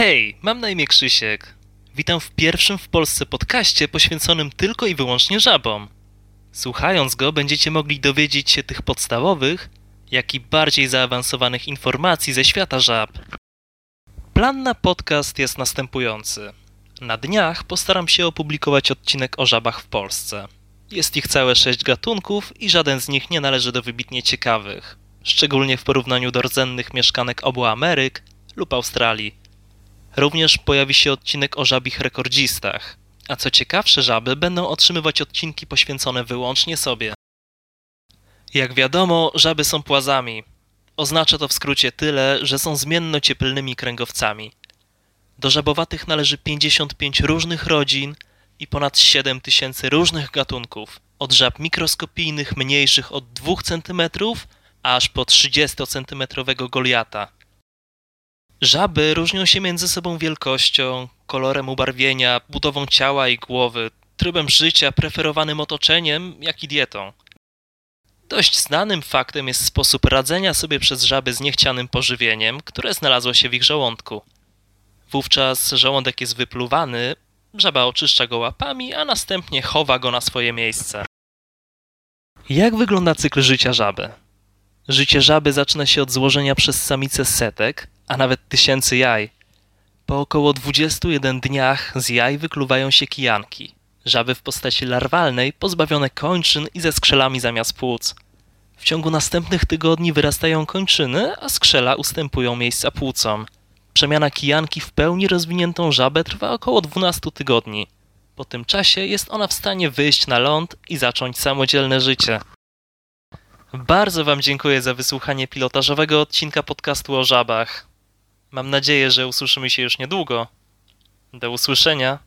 Hej, mam na imię Krzysiek. Witam w pierwszym w Polsce podcaście poświęconym tylko i wyłącznie żabom. Słuchając go, będziecie mogli dowiedzieć się tych podstawowych, jak i bardziej zaawansowanych informacji ze świata żab. Plan na podcast jest następujący. Na dniach postaram się opublikować odcinek o żabach w Polsce. Jest ich całe sześć gatunków i żaden z nich nie należy do wybitnie ciekawych, szczególnie w porównaniu do rdzennych mieszkanek obu Ameryk lub Australii. Również pojawi się odcinek o żabich rekordzistach, a co ciekawsze żaby będą otrzymywać odcinki poświęcone wyłącznie sobie. Jak wiadomo, żaby są płazami. Oznacza to w skrócie tyle, że są zmienno-cieplnymi kręgowcami. Do żabowatych należy 55 różnych rodzin i ponad 7 tysięcy różnych gatunków, od żab mikroskopijnych mniejszych od 2 cm aż po 30-centymetrowego goliata. Żaby różnią się między sobą wielkością, kolorem ubarwienia, budową ciała i głowy, trybem życia, preferowanym otoczeniem, jak i dietą. Dość znanym faktem jest sposób radzenia sobie przez żaby z niechcianym pożywieniem, które znalazło się w ich żołądku. Wówczas żołądek jest wypluwany, żaba oczyszcza go łapami, a następnie chowa go na swoje miejsce. Jak wygląda cykl życia żaby? Życie żaby zaczyna się od złożenia przez samicę setek, a nawet tysięcy jaj. Po około 21 dniach z jaj wykluwają się kijanki. Żaby w postaci larwalnej, pozbawione kończyn i ze skrzelami zamiast płuc. W ciągu następnych tygodni wyrastają kończyny, a skrzela ustępują miejsca płucom. Przemiana kijanki w pełni rozwiniętą żabę trwa około 12 tygodni. Po tym czasie jest ona w stanie wyjść na ląd i zacząć samodzielne życie. Bardzo Wam dziękuję za wysłuchanie pilotażowego odcinka podcastu o żabach. Mam nadzieję, że usłyszymy się już niedługo. Do usłyszenia.